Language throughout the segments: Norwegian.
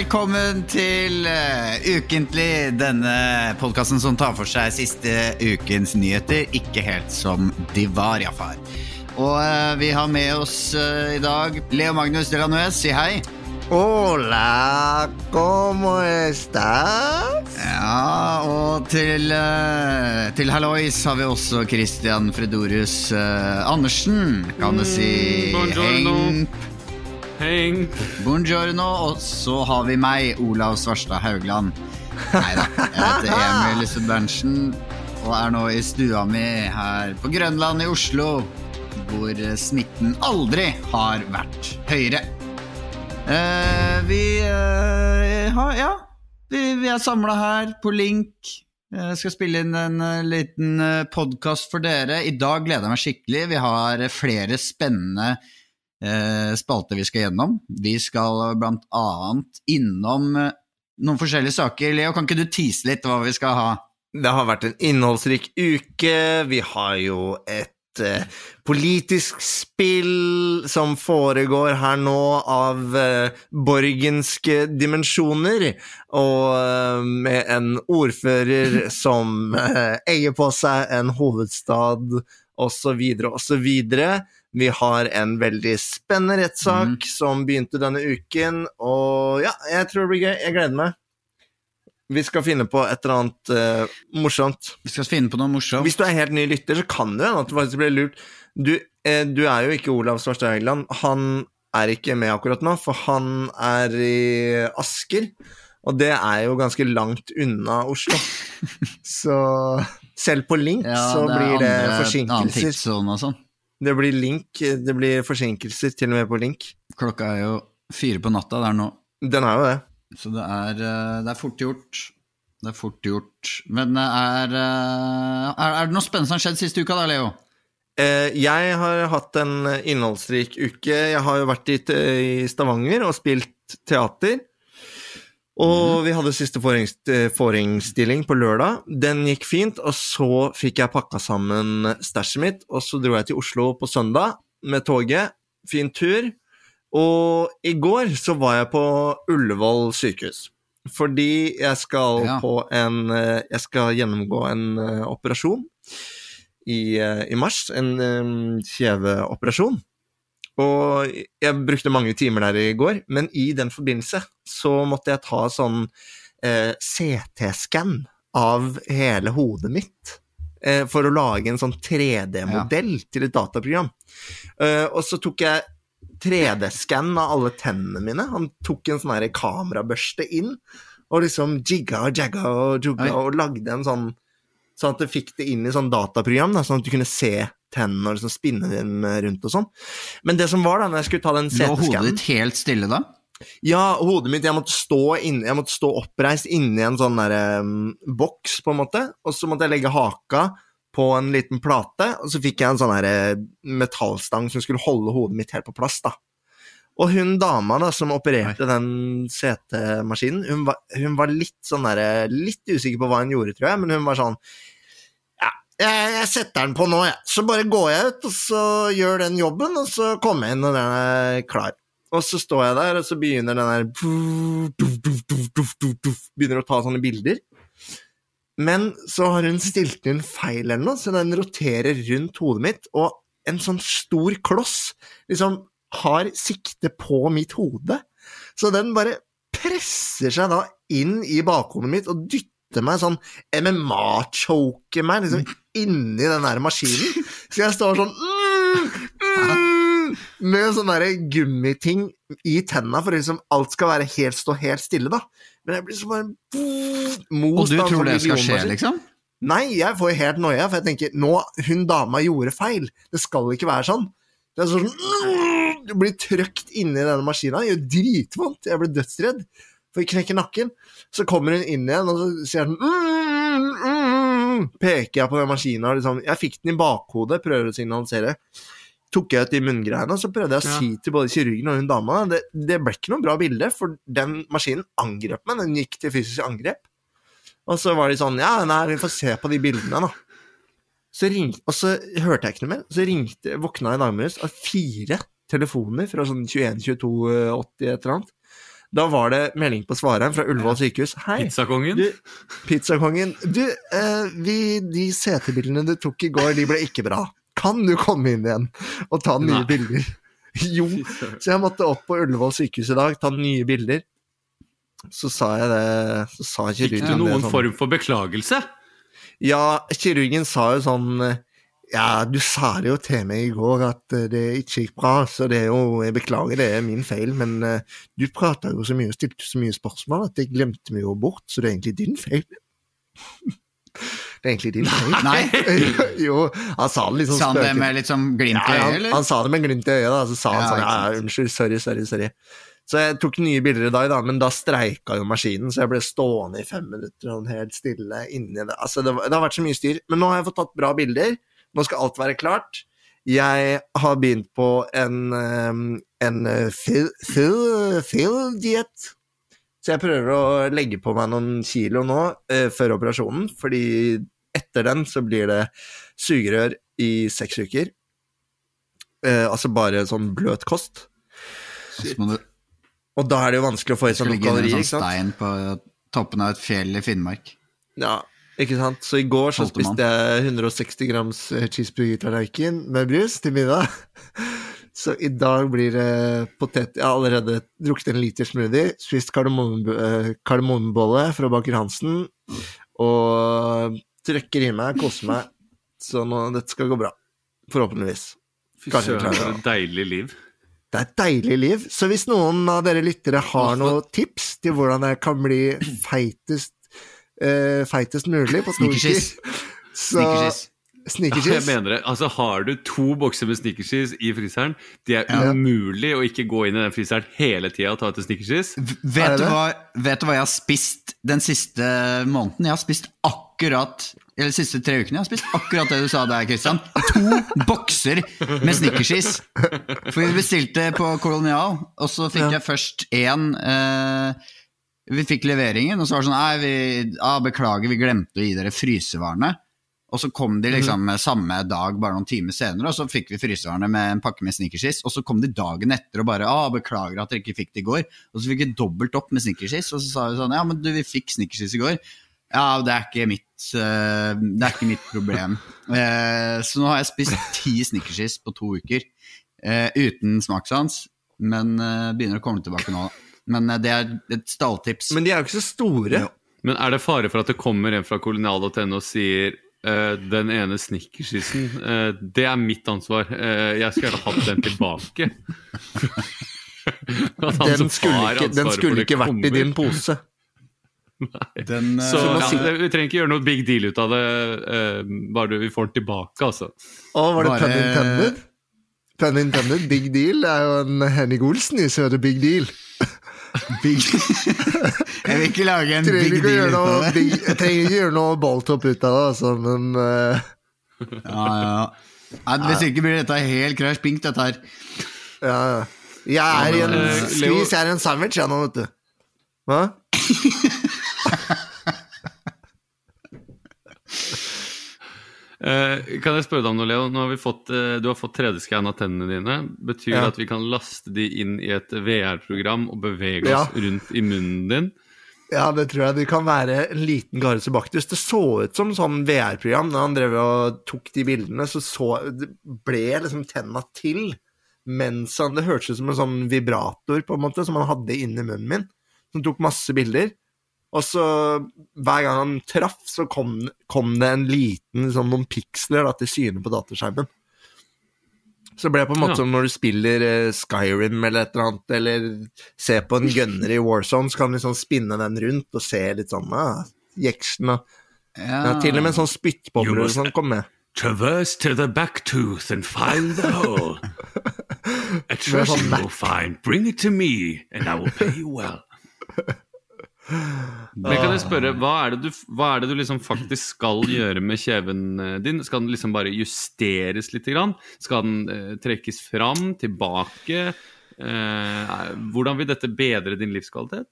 velkommen til uh, Ukentlig, denne podkasten som tar for seg siste ukens nyheter. Ikke helt som de var, iallfall. Og uh, vi har med oss uh, i dag Leo Magnus Delanuez. Si hei. Hola, ¿cómo estás? Ja, og til, uh, til Hallois har vi også Christian Fredorus Andersen. Kan du si buongiorno. Heng. Buongiorno. Og så har vi meg, Olav Svarstad Haugland. Nei da, jeg heter Emil Lisse Berntsen og er nå i stua mi her på Grønland i Oslo, hvor smitten aldri har vært høyere. Eh, vi eh, har Ja, vi, vi er samla her på link. Jeg skal spille inn en uh, liten uh, podkast for dere. I dag gleder jeg meg skikkelig. Vi har flere spennende uh, spalter vi skal gjennom. Vi skal blant annet innom uh, noen forskjellige saker. Leo, kan ikke du tease litt hva vi skal ha? Det har vært en innholdsrik uke. Vi har jo et eh, politisk spill som foregår her nå av eh, borgenske dimensjoner, og eh, med en ordfører som eh, eier på seg en hovedstad, osv., osv. Vi har en veldig spennende rettssak som begynte denne uken, og ja, jeg tror det blir gøy. Jeg gleder meg. Vi skal finne på et eller annet uh, morsomt. Vi skal finne på noe morsomt. Hvis du er helt ny lytter, så kan det hende at du faktisk blir lurt. Du, eh, du er jo ikke Olav Svarstad Haugland. Han er ikke med akkurat nå, for han er i Asker. Og det er jo ganske langt unna Oslo. så selv på link Ja, så det blir det andre- forsinkelser. sånn. Det blir link, det blir forsinkelser til og med på link. Klokka er jo fire på natta der nå. Den er jo det. Så det er, eh, det er fort gjort. Det er fort gjort. Men er, eh, er Er det noe spennende som har skjedd siste uka da, Leo? Eh, jeg har hatt en innholdsrik uke. Jeg har jo vært i, i Stavanger og spilt teater. Og vi hadde siste forings- på lørdag. Den gikk fint, og så fikk jeg pakka sammen stæsjet mitt, og så dro jeg til Oslo på søndag med toget. Fin tur. Og i går så var jeg på Ullevål sykehus. Fordi jeg skal Ja. på en eh, Jeg skal gjennomgå en uh, operasjon i, uh, i mars. En um, kjeveoperasjon. Og jeg brukte mange timer der i går, men i den forbindelse så måtte jeg ta sånn eh, CT-skann av hele hodet mitt. Eh, for å lage en sånn 3D-modell til et dataprogram. Eh, og så tok jeg 3D-skann av alle tennene mine. Han tok en sånn kamerabørste inn, og liksom jigga og jagga og jugga og lagde en sånn Sånn at du fikk det inn i sånn dataprogram, da, sånn at du kunne se tennene og liksom spinne dem rundt og sånn. Men det som var da, når jeg skulle ta den Lå hodet ditt helt stille da? Ja, hodet mitt Jeg måtte stå, inn, jeg måtte stå oppreist inni en sånn der, um, boks, på en måte, og så måtte jeg legge haka på en liten plate, og så fikk jeg en sånn her eh, metallstang som skulle holde hodet mitt helt på plass, da. Og hun dama da, som opererte den CT-maskinen, hun, var- hun var litt sånn der, litt usikker på hva hun gjorde, tror jeg, men hun var sånn Ja, jeg, jeg setter den på nå, jeg. Så bare går jeg ut, og så gjør den jobben, og så kommer jeg inn når den er klar. Og så står jeg der, og så begynner den der Begynner å ta sånne bilder. Men så har hun stilt inn feil eller noe, så den roterer rundt hodet mitt, og en sånn stor kloss liksom har sikte på mitt hode. Så den bare presser seg da inn i bakhodet mitt og dytter meg sånn MMA-choker meg liksom inni den der maskinen. Så jeg står sånn mm, mm, med sånn derre gummiting i tenna for liksom alt skal være helt, stå helt stille, da. Men jeg blir så bare Og du tror det skal skje, liksom? Nei, jeg får helt noia, for jeg tenker nå, hun dama gjorde feil. Det skal ikke være sånn. Det er sånn Du blir trøkt inni denne maskina. Det gjør dritvondt. Jeg blir dødsredd. For jeg knekker nakken. Så kommer hun inn igjen, og så sier hun mm, mm, Peker jeg på den maskina. Liksom. Jeg fikk den i bakhodet, prøver å signalisere. Tok jeg ut de munngreiene, så prøvde jeg å Ja. si til både kirurgen og hun dama det, det ble ikke noe bra bilde, for den maskinen angrep meg. Den gikk til fysisk angrep. Og så var de sånn Ja, nei, vi får se på de bildene, da. Så ringte, og så hørte jeg ikke noe mer. Så ringte, våkna jeg i dag morges av fire telefoner fra sånn 21, 22, 80, et eller annet. Da var det melding på svareren fra Ullevål sykehus. Hei, Pizzakongen? du, pizzakongen. Du, eh, vi, de CT-bildene du tok i går, de ble ikke bra. Kan du komme inn igjen og ta nye Nei. bilder? Jo, så jeg måtte opp på Ullevål sykehus i dag, ta nye bilder. Så sa jeg det Så sa Fikk du du det noen sånn form for beklagelse? Ja, kirurgen sa jo sånn Ja, du sa det jo til meg i går at eh, det ikke gikk bra, så det er jo Jeg beklager, det er min feil, men eh, du prata jo så mye og stilte så mye spørsmål at jeg glemte meg jo bort, så det er egentlig din feil. det er egentlig din feil. Nei, jo, han sa det sånn sa han det med litt sånn glimt i øyet, eller? han sa det med glimt i øyet, da. Så sa han Ja, sånn ja, unnskyld, sorry, sorry, sorry. Så jeg tok nye bilder i dag, da, men da streika jo maskinen, så jeg ble stående i fem minutter sånn helt stille inni det. Altså, det, var- det har vært så mye styr. Men nå har jeg fått tatt bra bilder. Nå skal alt være klart. Jeg har begynt på en, en full, full, fill- fill-diett. Så jeg prøver å legge på meg noen kilo nå eh, før operasjonen, fordi etter den så blir det sugerør i seks uker. Eh, altså bare sånn bløt kost. Du Og da er det jo vanskelig å få i seg skal kalorier. ligge under en sånn stein på toppen av et fjell i Finnmark. Ja, ikke sant? Så i går så spiste jeg 160 grams cheeseburger-tallerken med brus til middag. Så i dag blir det potet... Jeg har allerede drukket en liter smoothie, spist eh, kardemommebolle fra Baker Hansen, og trykker i meg, koser meg. Så nå, dette skal gå bra. Forhåpentligvis. Fy søren, for et deilig liv. Det er et deilig liv. Så hvis noen av dere lyttere har noen tips til hvordan jeg kan bli feitest, eh, feitest mulig på Snickerskiss. så Snickerskiss. Jeg mener det. Altså, har du to bokser med snickerskiss i fryseren, det er Ja. umulig å ikke gå inn i den fryseren hele tida og ta et snickerskiss. Er Vet du, hva, vet du hva jeg har spist den siste måneden? Jeg har spist akkurat Eller de siste tre ukene. Jeg har spist akkurat det du sa der, Kristian. To bokser med snickerskiss. For vi bestilte på Kolonial, og så fikk Ja. jeg først én eh, Vi fikk leveringen, og så var det sånn Nei, vi, ah, beklager, vi glemte å gi dere frysevarene. Og så kom de liksom samme dag, bare noen timer senere, og så fikk vi frysevarene med en pakke med snickerskiss. Og så kom de dagen etter og bare ah, 'beklager at dere ikke fikk det i går'. Og så fikk vi dobbelt opp med snickerskiss, og så sa vi sånn 'ja, men du, vi fikk snickerskiss i går'. Ja, det er ikke mitt, uh, det er ikke mitt problem. Uh, så nå har jeg spist ti snickerskiss på to uker uh, uten smakssans, men begynner å komme tilbake nå. Men eh, det er et stalltips. Men de er jo ikke så store. Jo. Men er det fare for at det kommer en fra kolonial.no og sier Uh, den ene snickerskissen, uh, det er mitt ansvar. Uh, jeg skulle gjerne hatt den tilbake. Den skulle ikke, den skulle ikke vært i din pose. Den, Så Så ja, det- vi trenger ikke gjøre noe big deal ut av det, bare vi får den tilbake, altså. Å, var det Bare- pun intended? Pun intended, big deal er jo en Henning Olsen i er big deal. Big Jeg vil ikke lage en Trenger big deal ut av det. big, jeg trenger ikke gjøre noe balltopp ut av det, altså, men uh... Ja, ja. Nei, hvis ikke blir dette helt crash pink, dette her. ja, ja. Jeg er i en eh, skvis, jeg er en sandwich, jeg nå, vet du. Hva? kan jeg spørre deg om noe, Leo? Har vi fått, eh, du har fått 3D-skann av tennene dine. Betyr Ja. det at vi kan laste de inn i et VR-program og bevege Ja. oss rundt i munnen din? Ja, det tror jeg det kan være en liten Garisebaktus. Det så ut som sånn VR-program. Da han drev og tok de bildene, så, så ble liksom tenna til. Mens han, Det hørtes ut som en sånn vibrator på en måte, som han hadde inni munnen min. Som tok masse bilder. Og så hver gang han traff, så kom, kom det en liten sånn noen piksler da, til syne på dataskjermen. Så det ble på en måte Ja. som når du spiller uh, Skyrim eller et eller annet, eller ser på en gunner i Warzone, så kan du liksom spinne den rundt og se litt sånn ah, Jeksjen og ja, Til og med en sånn spyttbobler som og sånn kom med. Traverse to the back tooth and find the hole. A treasure you'll you will find, bring it to me, and I will pay you well. Men kan jeg spørre, hva er, det du, hva er det du liksom faktisk skal gjøre med kjeven eh, din? Skal den liksom bare justeres litt? Grann? Skal den eh, trekkes fram, tilbake? Eh, hvordan vil dette bedre din livskvalitet?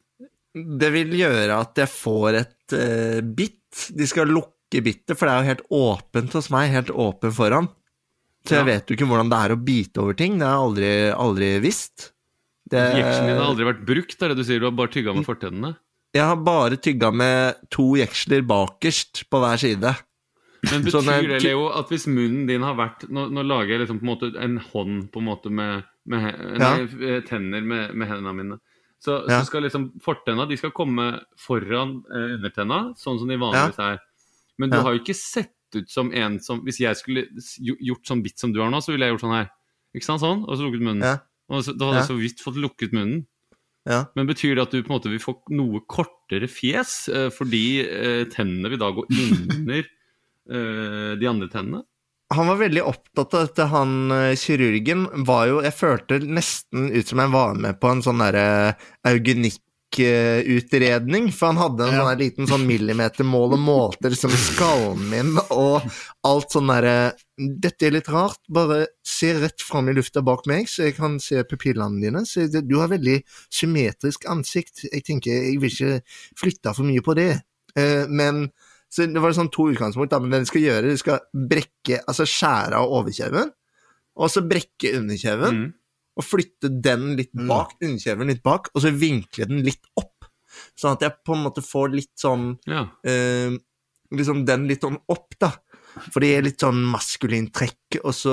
Det vil gjøre at jeg får et uh, bitt. De skal lukke bittet, for det er jo helt åpent hos meg, helt åpen foran. Så jeg Ja. vet jo ikke hvordan det er å bite over ting, det har jeg aldri, aldri visst. Det, Jekselen din har aldri vært brukt, er det du sier? Du har bare tygga med fortennene? Jeg har bare tygga med to jeksler bakerst på hver side. Men Sånn betyr er- det, Leo, at hvis munnen din har vært Nå, nå lager jeg liksom på en måte en hånd på en måte med, med nei, Ja. eh, tenner med, med hendene mine. Så, Ja. så skal liksom fortenna de skal komme foran eh, undertenna, sånn som de vanligvis er. Men du Ja. har jo ikke sett ut som en som Hvis jeg skulle gjort sånn bitt som du har nå, så ville jeg gjort sånn her. Ikke sant? Sånn. Og så lukket munnen. Ja. Og så, da hadde Ja. jeg så vidt fått lukket munnen. Ja. Men betyr det at du på en måte vil få noe kortere fjes, eh, fordi eh, tennene vil da gå under eh, de andre tennene? Han var veldig opptatt av dette, han eh, kirurgen var jo Jeg følte nesten ut som jeg var med på en sånn derre eugenikkutredning, for han hadde en Ja. sånn liten sånn millimetermål og målte liksom skallen min og alt sånn derre Dette er litt rart, bare se rett fram i lufta bak meg, så jeg kan se pupillene dine. Så du har veldig symmetrisk ansikt. Jeg tenker jeg vil ikke flytte for mye på det. Eh, men så det var sånn to utgangspunkt, da, men det de skal gjøre, de skal brekke, altså skjære av overkjeven, og så brekke underkjeven, Mm. Og flytte den litt bak, underkjeven litt bak, og så vinkle den litt opp. Sånn at jeg på en måte får litt sånn Ja. eh, Liksom den litt sånn opp, da. For det er litt sånn maskulint trekk, og så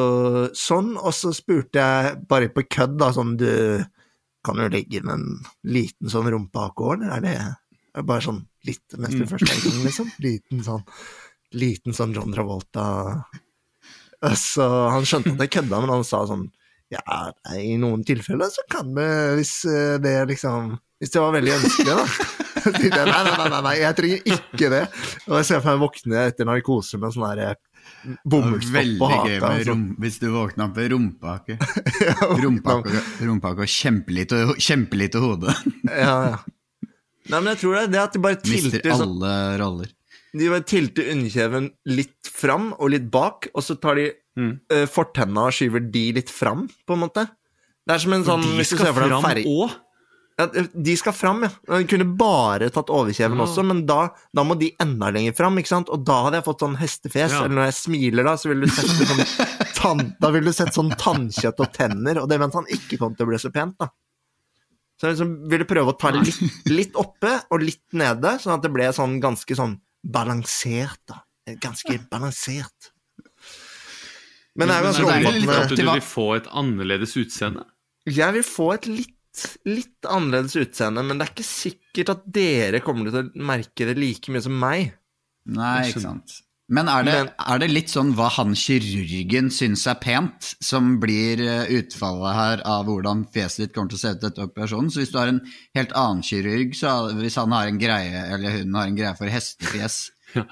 sånn. Og så spurte jeg bare på kødd, da, sånn Du kan jo legge inn en liten sånn rumpehake eller er det bare sånn litt mest i Mm. først er gang, liksom? Liten sånn Liten sånn John Travolta Så han skjønte at jeg kødda, men han sa sånn Ja, i noen tilfeller så kan vi, hvis eh, det liksom Hvis det var veldig ønskelig, da. Så jeg, Nei, nei, nei, nei, jeg trenger ikke det. Og jeg ser for meg våkne etter narkose med sånn her bomullstopp Veldig gøy med altså. hvis du våkna opp med rumpehake. Rumpehake og kjempelite, kjempelite hode. Ja, ja. Nei, men jeg tror det er det at de bare tilter, Mister alle roller. de bare tilter underkjeven litt fram og litt bak, og så tar de Mm. uh, fortenna skyver de litt fram, på en måte. Det er som en sånn De skal fram òg? Ja, de skal fram, ja. De kunne bare tatt overkjeven Ja. også, men da, da må de enda lenger fram, ikke sant? Og da hadde jeg fått sånn hestefjes, Ja. eller når jeg smiler da, så ville du sett sånn tann, Da ville du sett sånn tannkjøtt og tenner, og det mente han ikke kom til å bli så pent, da. Så jeg liksom ville prøve å ta litt, litt oppe og litt nede, sånn at det ble sånn ganske sånn balansert, da. Ganske balansert. Men det er ganske Men det er jo litt. At du vil få et annerledes utseende? Jeg vil få et litt, litt annerledes utseende, men det er ikke sikkert at dere kommer til å merke det like mye som meg. Nei, ikke sant. Men er det, Men- er det litt sånn hva han kirurgen syns er pent, som blir eh, utfallet her av hvordan fjeset ditt kommer til å se ut etter operasjonen? Så hvis du har en helt annen kirurg, så hvis han har en greie, eller hun har en greie for hestefjes,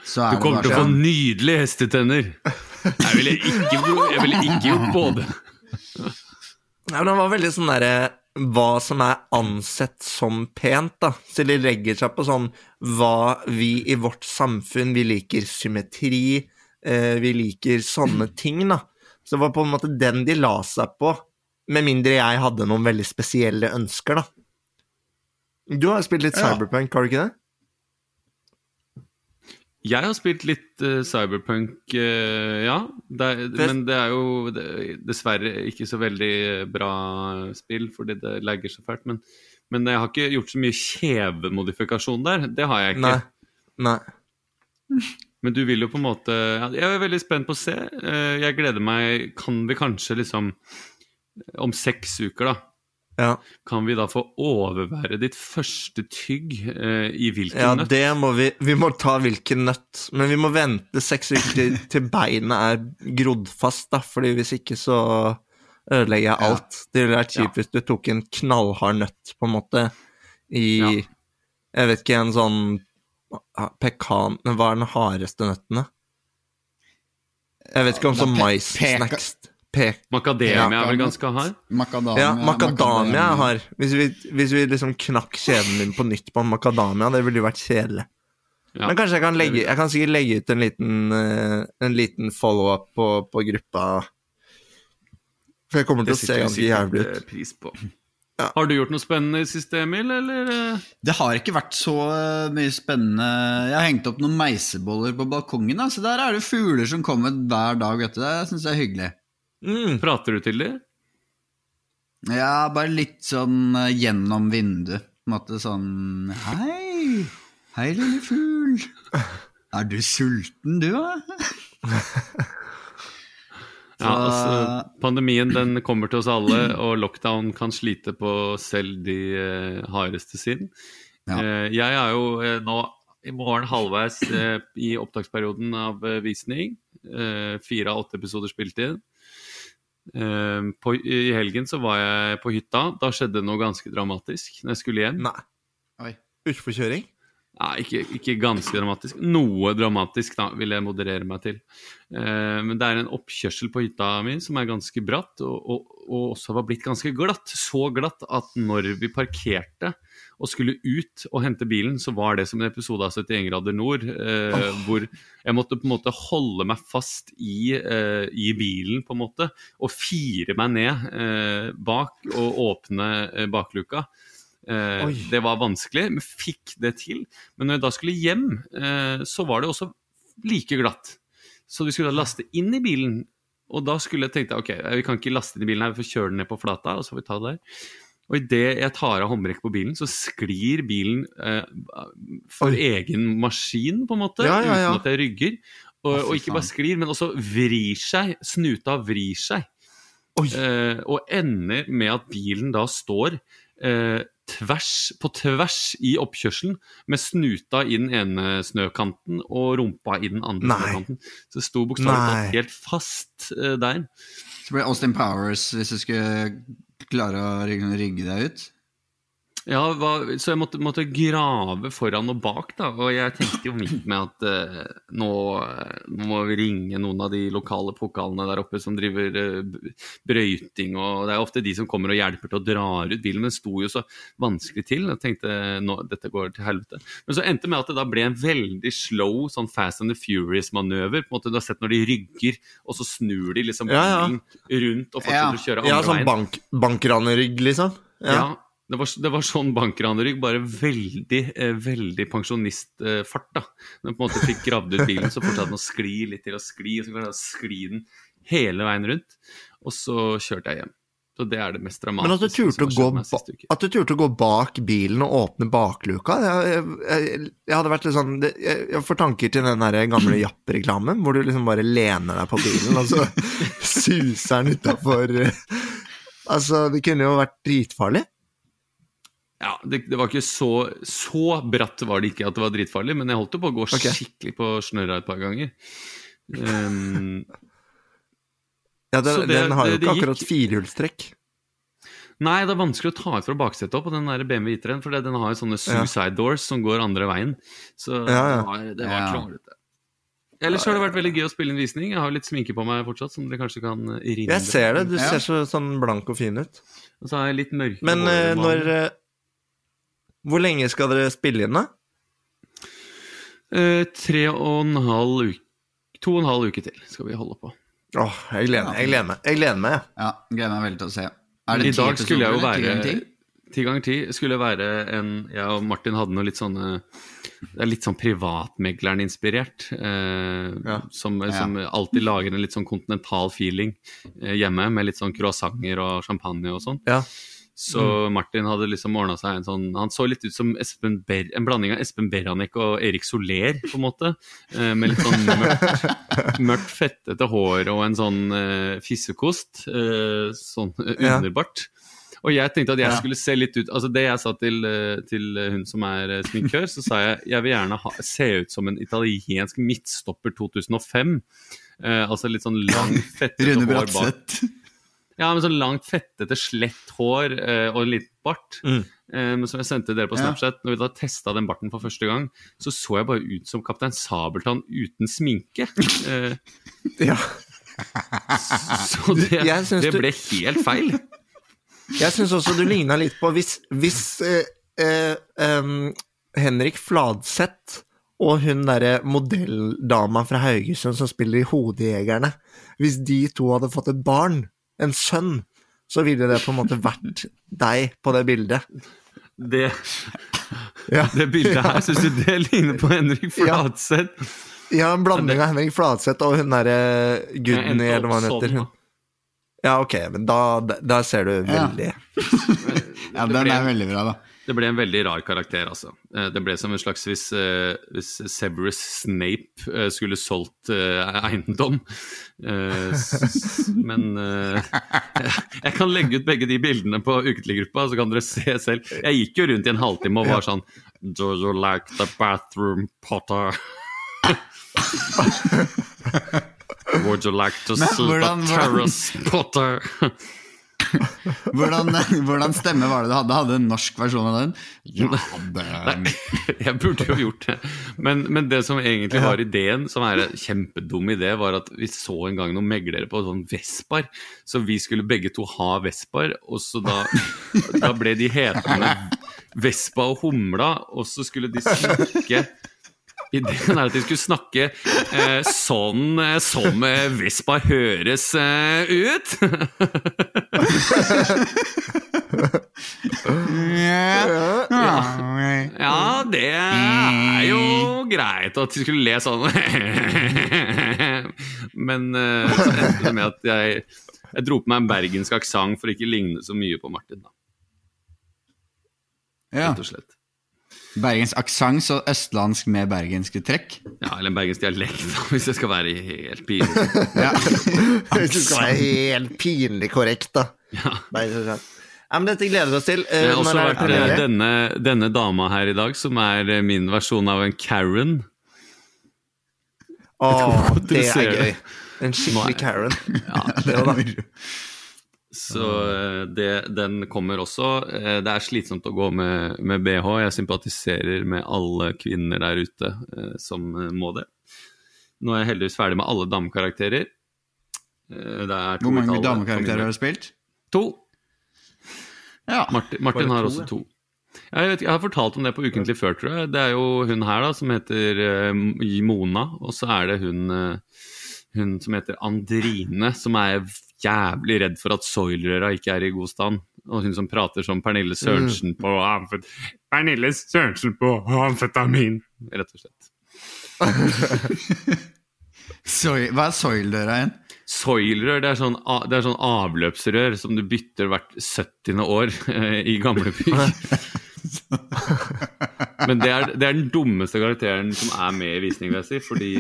så er Du det kommer bare til å få sånn. nydelige hestetenner! Jeg ville ikke, jeg ville ikke gjort både. Nei, men det var veldig sånn derre hva som er ansett som pent, da. Så de legger seg på sånn hva vi i vårt samfunn Vi liker symmetri, eh, vi liker sånne ting, da. Så det var på en måte den de la seg på, med mindre jeg hadde noen veldig spesielle ønsker, da. Du har spilt litt Ja. Cyberpunk, har du ikke det? Jeg har spilt litt uh, Cyberpunk, uh, ja. Det er, men det er jo det, dessverre ikke så veldig bra spill, fordi det lagger så fælt. Men, men jeg har ikke gjort så mye kjevemodifikasjon der. Det har jeg ikke. Nei. Nei. Men du vil jo på en måte ja, Jeg er veldig spent på å se. Uh, Jeg gleder meg Kan vi kanskje liksom Om seks uker, da. Ja. Kan vi da få overvære ditt første tygg eh, i hvilken Ja, nøtt? det må vi Vi må ta hvilken nøtt. Men vi må vente seks uker til, til beinet er grodd fast, da. Fordi hvis ikke så ødelegger jeg Ja. alt. Det ville vært kjipt hvis du tok en knallhard nøtt, på en måte, i Ja. Jeg vet ikke, en sånn ah, pekan Hva er den hardeste nøttene? Jeg vet ikke om sånn mais-snacks pe Makademia er vel ganske hard? Makadamia, Ja, makadamia er har. Hvis vi, hvis vi liksom knakk kjeden min på nytt på en macadamia, det ville jo vært kjedelig. Ja. Men kanskje jeg kan legge Jeg kan sikkert legge ut en liten, eh, en liten follow-up på, på gruppa. For jeg kommer til å se ganske jævlig eh, ut. Pris på. Ja. Har du gjort noe spennende i siste, Emil, eller? eh? Det har ikke vært så eh, mye spennende Jeg har hengt opp noen meiseboller på balkongen, da, så der er det fugler som kommer hver dag. Vet du. Det syns jeg er hyggelig. Mm. Prater du til dem? Ja, bare litt sånn eh, gjennom vinduet. På en måte sånn Hei, hei, lille fugl. Er du sulten, du, da? Ja, altså, pandemien den kommer til oss alle, og lockdown kan slite på selv de eh, hardeste sin. Ja. Eh, jeg er jo eh, nå i morgen halvveis eh, i opptaksperioden av eh, visning. Eh, fire av åtte episoder spilt inn. Eh, på, I helgen så var jeg på hytta. Da skjedde noe ganske dramatisk når jeg skulle hjem. Nei. Oi. Utforkjøring? Nei, ikke, ikke ganske dramatisk. Noe dramatisk, da, vil jeg moderere meg til. Eh, men det er en oppkjørsel på hytta mi som er ganske bratt, og, og, og også var blitt ganske glatt. Så glatt at når vi parkerte og skulle ut og hente bilen, så var det som en episode av 71 grader nord, eh, hvor jeg måtte på en måte holde meg fast i, eh, i bilen, på en måte, og fire meg ned eh, bak og åpne eh, bakluka. Eh, det var vanskelig, men fikk det til. Men når jeg da skulle hjem, eh, så var det også like glatt. Så vi skulle da laste inn i bilen. Og da skulle jeg tenke ok, vi kan ikke laste inn i bilen her, vi får kjøre den ned på flata. Og så får vi ta det der. Og idet jeg tar av håndbrekket på bilen, så sklir bilen eh, for Oi. egen maskin, på en måte. Ja, ja, ja. Uten at jeg rygger. Og, og ikke bare sklir, men også vrir seg. Snuta vrir seg. Oi. Eh, og ender med at bilen da står eh, tvers, på tvers i oppkjørselen, med snuta i den ene snøkanten og rumpa i den andre Nei. snøkanten. Så det sto bokstavelig talt helt fast eh, der. Så det Austin Powers hvis du skulle klare å rygge deg ut. Ja, hva, så jeg måtte, måtte grave foran og bak, da. Og jeg tenkte jo midt med at eh, nå, nå må vi ringe noen av de lokale pokalene der oppe som driver eh, brøyting, og det er ofte de som kommer og hjelper til å dra ut bilen. Men det sto jo så vanskelig til. Jeg tenkte nå, dette går til helvete. Men så endte det med at det da ble en veldig slow sånn Fast and the Furious-manøver. på en måte Du har sett når de rygger, og så snur de liksom Ja, ja. rundt og fortsetter Ja. å kjøre andre Ja, sånn veien. bank, bankranerrygg, liksom? Ja. Det, var, det var sånn bankranerygg, bare veldig eh, veldig pensjonistfart. da. Når den på en måte fikk gravd ut bilen, så fortsatte den å skli litt til å skli, og så klarte jeg å skli den hele veien rundt. Og så kjørte jeg hjem. Så det er det mest dramatiske. Men at du turte å gå, at du turte å gå bak bilen og åpne bakluka jeg, jeg, jeg, jeg hadde vært litt sånn Jeg, jeg får tanker til den der gamle Japp-reklamen, hvor du liksom bare lener deg på bilen, og så suser den utafor Altså, det kunne jo vært dritfarlig. Ja, det, det var ikke så Så bratt var det ikke at det var dritfarlig, men jeg holdt jo på å gå okay. skikkelig på snørra et par ganger. Um, Ja, den, det- den har jo det- det ikke gikk- akkurat firehjulstrekk. Nei, det er vanskelig å ta ut fra baksetet opp, på den der BMW I3-en, for den har jo sånne suicide doors som går andre veien. Så Ja, ja. det var, det var Ja. kronglete. Ellers har det vært veldig gøy å spille inn visning. Jeg har litt sminke på meg fortsatt, som dere kanskje kan rinne. Jeg ser det, du ser så sånn blank og fin ut. Og så har jeg litt mørke Men eh, når eh, Hvor lenge skal dere spille inn, da? Eh, Tre og en halv uke To og en halv uke til skal vi holde på. Åh, jeg gleder meg. Jeg gleder meg, jeg gleder meg. Ja, Gleder meg veldig til å se. Er det I dag skulle jeg jo? Være ti? Ti ganger ti skulle være en Jeg og Martin hadde noe litt sånne Det er litt sånn privatmegleren-inspirert. Eh, Ja. som, som alltid lager en litt sånn kontinental feeling eh, hjemme, med litt sånn croissanter og champagne og sånn. Ja. Så Martin hadde liksom ordna seg en sånn Han så litt ut som Ber, en blanding av Espen Beranek og Erik Soler, på en måte. Eh, med litt sånn mørkt, mørkt fettete hår og en sånn eh, fissekost. Eh, sånn eh, Ja. underbart. Og jeg tenkte at jeg skulle se litt ut Altså Det jeg sa til, eh, til hun som er eh, sminkør, så sa jeg jeg vil gjerne ha, se ut som en italiensk midtstopper 2005. Eh, altså litt sånn lang, fettete hår bak. Ja, med sånn langt, fettete, slett hår eh, og litt bart. Mm. Eh, som jeg sendte dere på Ja. Snapchat, når vi da testa den barten for første gang, så så jeg bare ut som Kaptein Sabeltann uten sminke. Eh, Ja. så det, det du- ble helt feil. Jeg syns også du ligna litt på Hvis, hvis eh, eh, em, Henrik Fladseth og hun derre modelldama fra Haugesund som spiller i Hodejegerne Hvis de to hadde fått et barn, en sønn, så ville det på en måte vært deg på det bildet. Det, Ja, det bildet her, syns du det ligner på Henrik Flatseth? Ja en blanding av Henrik Flatseth og hun derre Gudny, eller hva hun heter. Hun. Ja, ok, men da, da ser du Ja. veldig Ja, den er veldig bra, da. Det ble en veldig rar karakter, altså. Eh, Det ble som en slags hvis, eh, hvis Severus Snape eh, skulle solgt eiendom. Men jeg kan legge ut begge de bildene på ukentliggruppa, så kan dere se selv. Jeg gikk jo rundt i en halvtime og var sånn Do you like the bathroom, Potter? Would you like to see hvordan- terrace, Potter? Hvordan, hvordan stemme var det du hadde? Hadde du en norsk versjon av den? Ja, Nei, Jeg burde jo gjort det. Men, men det som egentlig var ideen, som er en kjempedum idé, var at vi så en gang noen meglere på sånn Vespar. Så vi skulle begge to ha Vespar, og så da, da ble de hetende Vespa og Humla, og så skulle de snakke Ideen er at de skulle snakke eh, sånn eh, som eh, Vespa høres eh, ut. Ja, det er jo greit at de skulle le sånn. Men eh, så endte det med at jeg, jeg dro på meg en bergensk aksent for ikke ligne så mye på Martin. da, Ja. rett og slett. Bergens aksent, så østlandsk med bergenske trekk. Ja, Eller en bergensk dialekt, hvis det skal være helt pinlig. Ja. Hvis det skal være helt pinlig korrekt, da. Ja. Ja, men dette gleder vi oss til. det Jeg har også det vært eh, denne, denne dama her i dag, som er eh, min versjon av en Karen. Åh, det er gøy. En skikkelig Karen. Ja, Det er moro. Så eh, det, den kommer også. Eh, Det er slitsomt å gå med, med BH. Jeg sympatiserer med alle kvinner der ute eh, som må det. Nå er jeg heldigvis ferdig med alle damekarakterer. Det to Hvor mange damekarakterer har du spilt? To. Ja. Martin, Martin Bare har to, også to. Jeg, vet, jeg har fortalt om det på Ukentlig før, tror jeg. Det er jo hun her da, som heter Mona, og så er det hun, hun som heter Andrine, som er jævlig redd for at soilrøra ikke er i god stand. Og hun som prater som Pernille Sørensen på amfet Pernille Sørensen på amfetamin, rett og slett. Soil, hva er soildøra igjen? Soilrør det er, sånn, det er sånn avløpsrør som du bytter hvert 70. år eh, i gamle bygg. Men det er, det er den dummeste karakteren som er med i visning, vil jeg si, fordi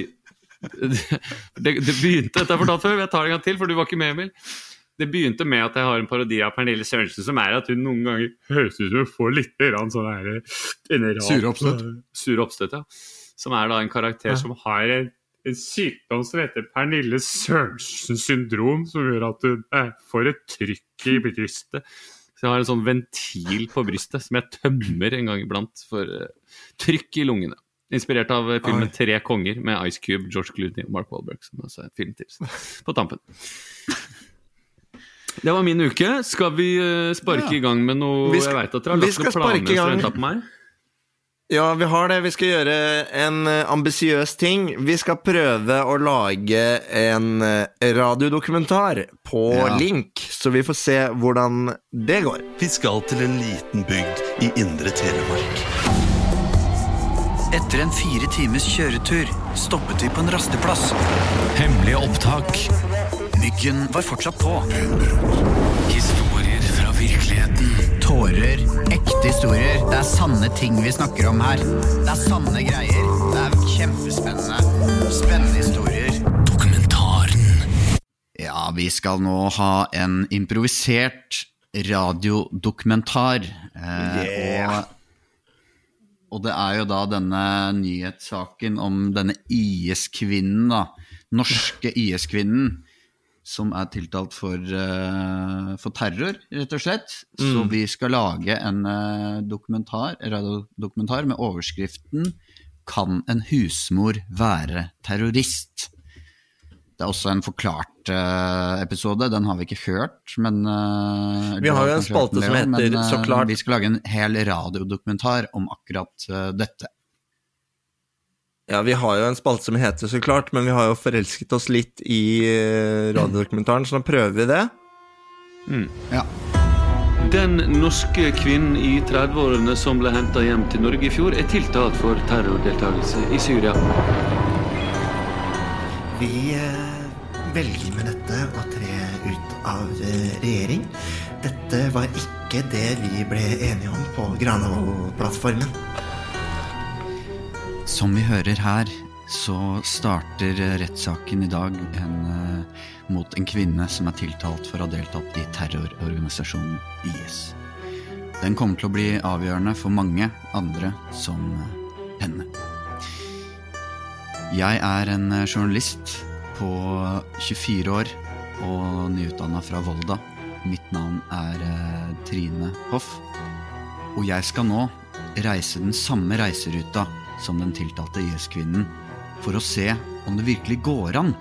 det, det begynte Dette har jeg fortalt før, jeg tar det en gang til, for du var ikke med, Emil. Det begynte med at jeg har en parodi av Pernille Sørensen, som er at hun noen ganger høres ut som hun får litt grann sånn her Sure oppstøt. Sure oppstøt, ja. Som er da en karakter som har en, en sykdom som heter Pernille Sørensen syndrom, som gjør at hun eh, får et trykk i brystet. Så jeg har en sånn ventil på brystet som jeg tømmer en gang iblant for eh, trykk i lungene. Inspirert av eh, filmen Oi. 'Tre konger' med Ice Cube, George Clooney og Mark Wahlberg. Som også er et filmtips på tampen. Det var min uke. Skal vi eh, sparke Ja. i gang med noe Vi skal- Jeg veit at dere har lagt noen planer som gang. venter på meg. Ja, vi har det. Vi skal gjøre en eh, ambisiøs ting. Vi skal prøve å lage en radiodokumentar på Ja. link, så vi får se hvordan det går. Vi skal til en liten bygd i indre Telemark. Etter en fire times kjøretur stoppet vi på en rasteplass. Hemmelige opptak. Myggen var fortsatt på. Historier fra virkeligheten. Tårer, ekte historier. Det er sanne ting vi snakker om her. Det er sanne greier. Det er kjempespennende. Spennende historier. Dokumentaren. Ja, vi skal nå ha en improvisert radiodokumentar. Eh, Yeah. og, og det er jo da denne nyhetssaken om denne IS-kvinnen, da. Norske IS-kvinnen. Som er tiltalt for, uh, for terror, rett og slett. Så vi skal lage en uh, dokumentar, radiodokumentar med overskriften 'Kan en husmor være terrorist?' Det er også en forklart uh, episode. Den har vi ikke hørt, men uh, Vi har jo en spalte som heter men, uh, Så klart. Vi skal lage en hel radiodokumentar om akkurat dette. Ja, vi har jo en spalte som heter Så klart, men vi har jo forelsket oss litt i radiodokumentaren, så da prøver vi det. Ja. Den norske kvinnen i 30-årene som ble henta hjem til Norge i fjor, er tiltalt for terrordeltakelse i Syria. Vi velger med dette å tre ut av eh, regjering. Dette var ikke det vi ble enige om på Granavolden-plattformen. Som vi hører her, så starter eh, rettssaken i dag en, eh, mot en kvinne som er tiltalt for å ha deltatt i terrororganisasjonen IS. Den kommer til å bli avgjørende for mange andre som henne. Jeg er en journalist på 24 år og nyutdanna fra Volda. Mitt navn er eh, Trine Hoff. Og jeg skal nå reise den samme reiseruta som den tiltalte IS-kvinnen for å se om det virkelig går an.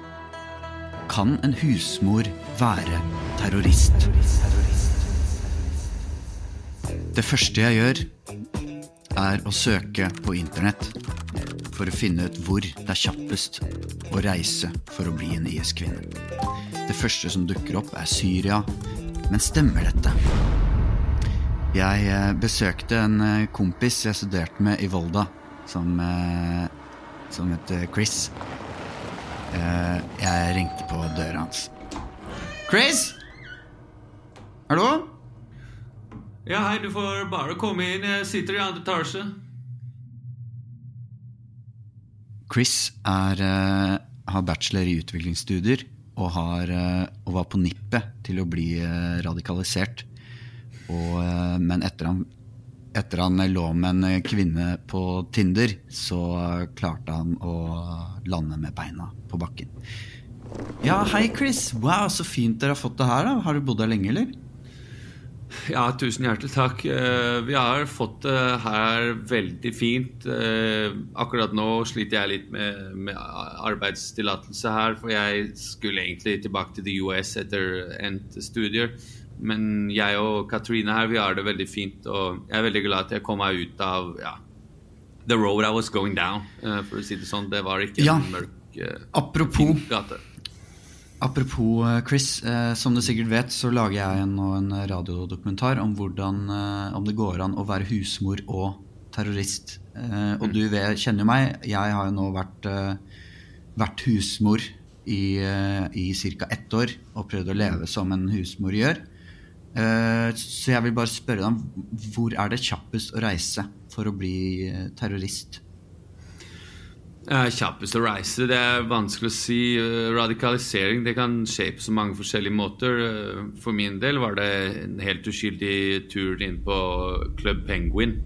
Kan en husmor være terrorist? Det første jeg gjør, er å søke på internett for å finne ut hvor det er kjappest å reise for å bli en IS-kvinne. Det første som dukker opp, er Syria. Men stemmer dette? Jeg eh, besøkte en eh, kompis jeg studerte med i Volda, som, eh, som het Chris. Jeg ringte på døra hans. Chris? Hallo? Ja, hei, du får bare komme inn. Jeg sitter i andre etasje. Chris er, eh, har bachelor i utviklingsstudier og, har, eh, og var på nippet til å bli eh, radikalisert. Og, men etter han, etter han lå med en kvinne på Tinder, så klarte han å lande med beina på bakken. Ja, hei Chris. Wow, så fint dere har fått det her. da. Har du bodd her lenge, eller? Ja, tusen hjertelig takk. Eh, Vi har fått det her veldig fint. Eh, Akkurat nå sliter jeg litt med, med arbeidstillatelse her, for jeg skulle egentlig tilbake til the US etter endt studier. Men jeg og Katrine her, vi har det veldig fint, og jeg er veldig glad at jeg kom meg ut av ja, the road I was going down, eh, for å si det sånn. Det var ikke Ja. en mørk Apropos gate. Apropos eh, Chris, eh, som du sikkert vet, så lager jeg nå en radiodokumentar om hvordan eh, om det går an å være husmor og terrorist. Eh, og du vet, kjenner jo meg, jeg har jo nå vært, vært husmor i, i ca. ett år og prøvd å leve som en husmor gjør. Så jeg vil bare spørre deg om hvor er det kjappest å reise for å bli terrorist? Eh, Kjappest å reise, det er vanskelig å si. Eh, Radikalisering det kan skje på så mange forskjellige måter. Eh, For min del var det en helt uskyldig tur inn på Club Penguin,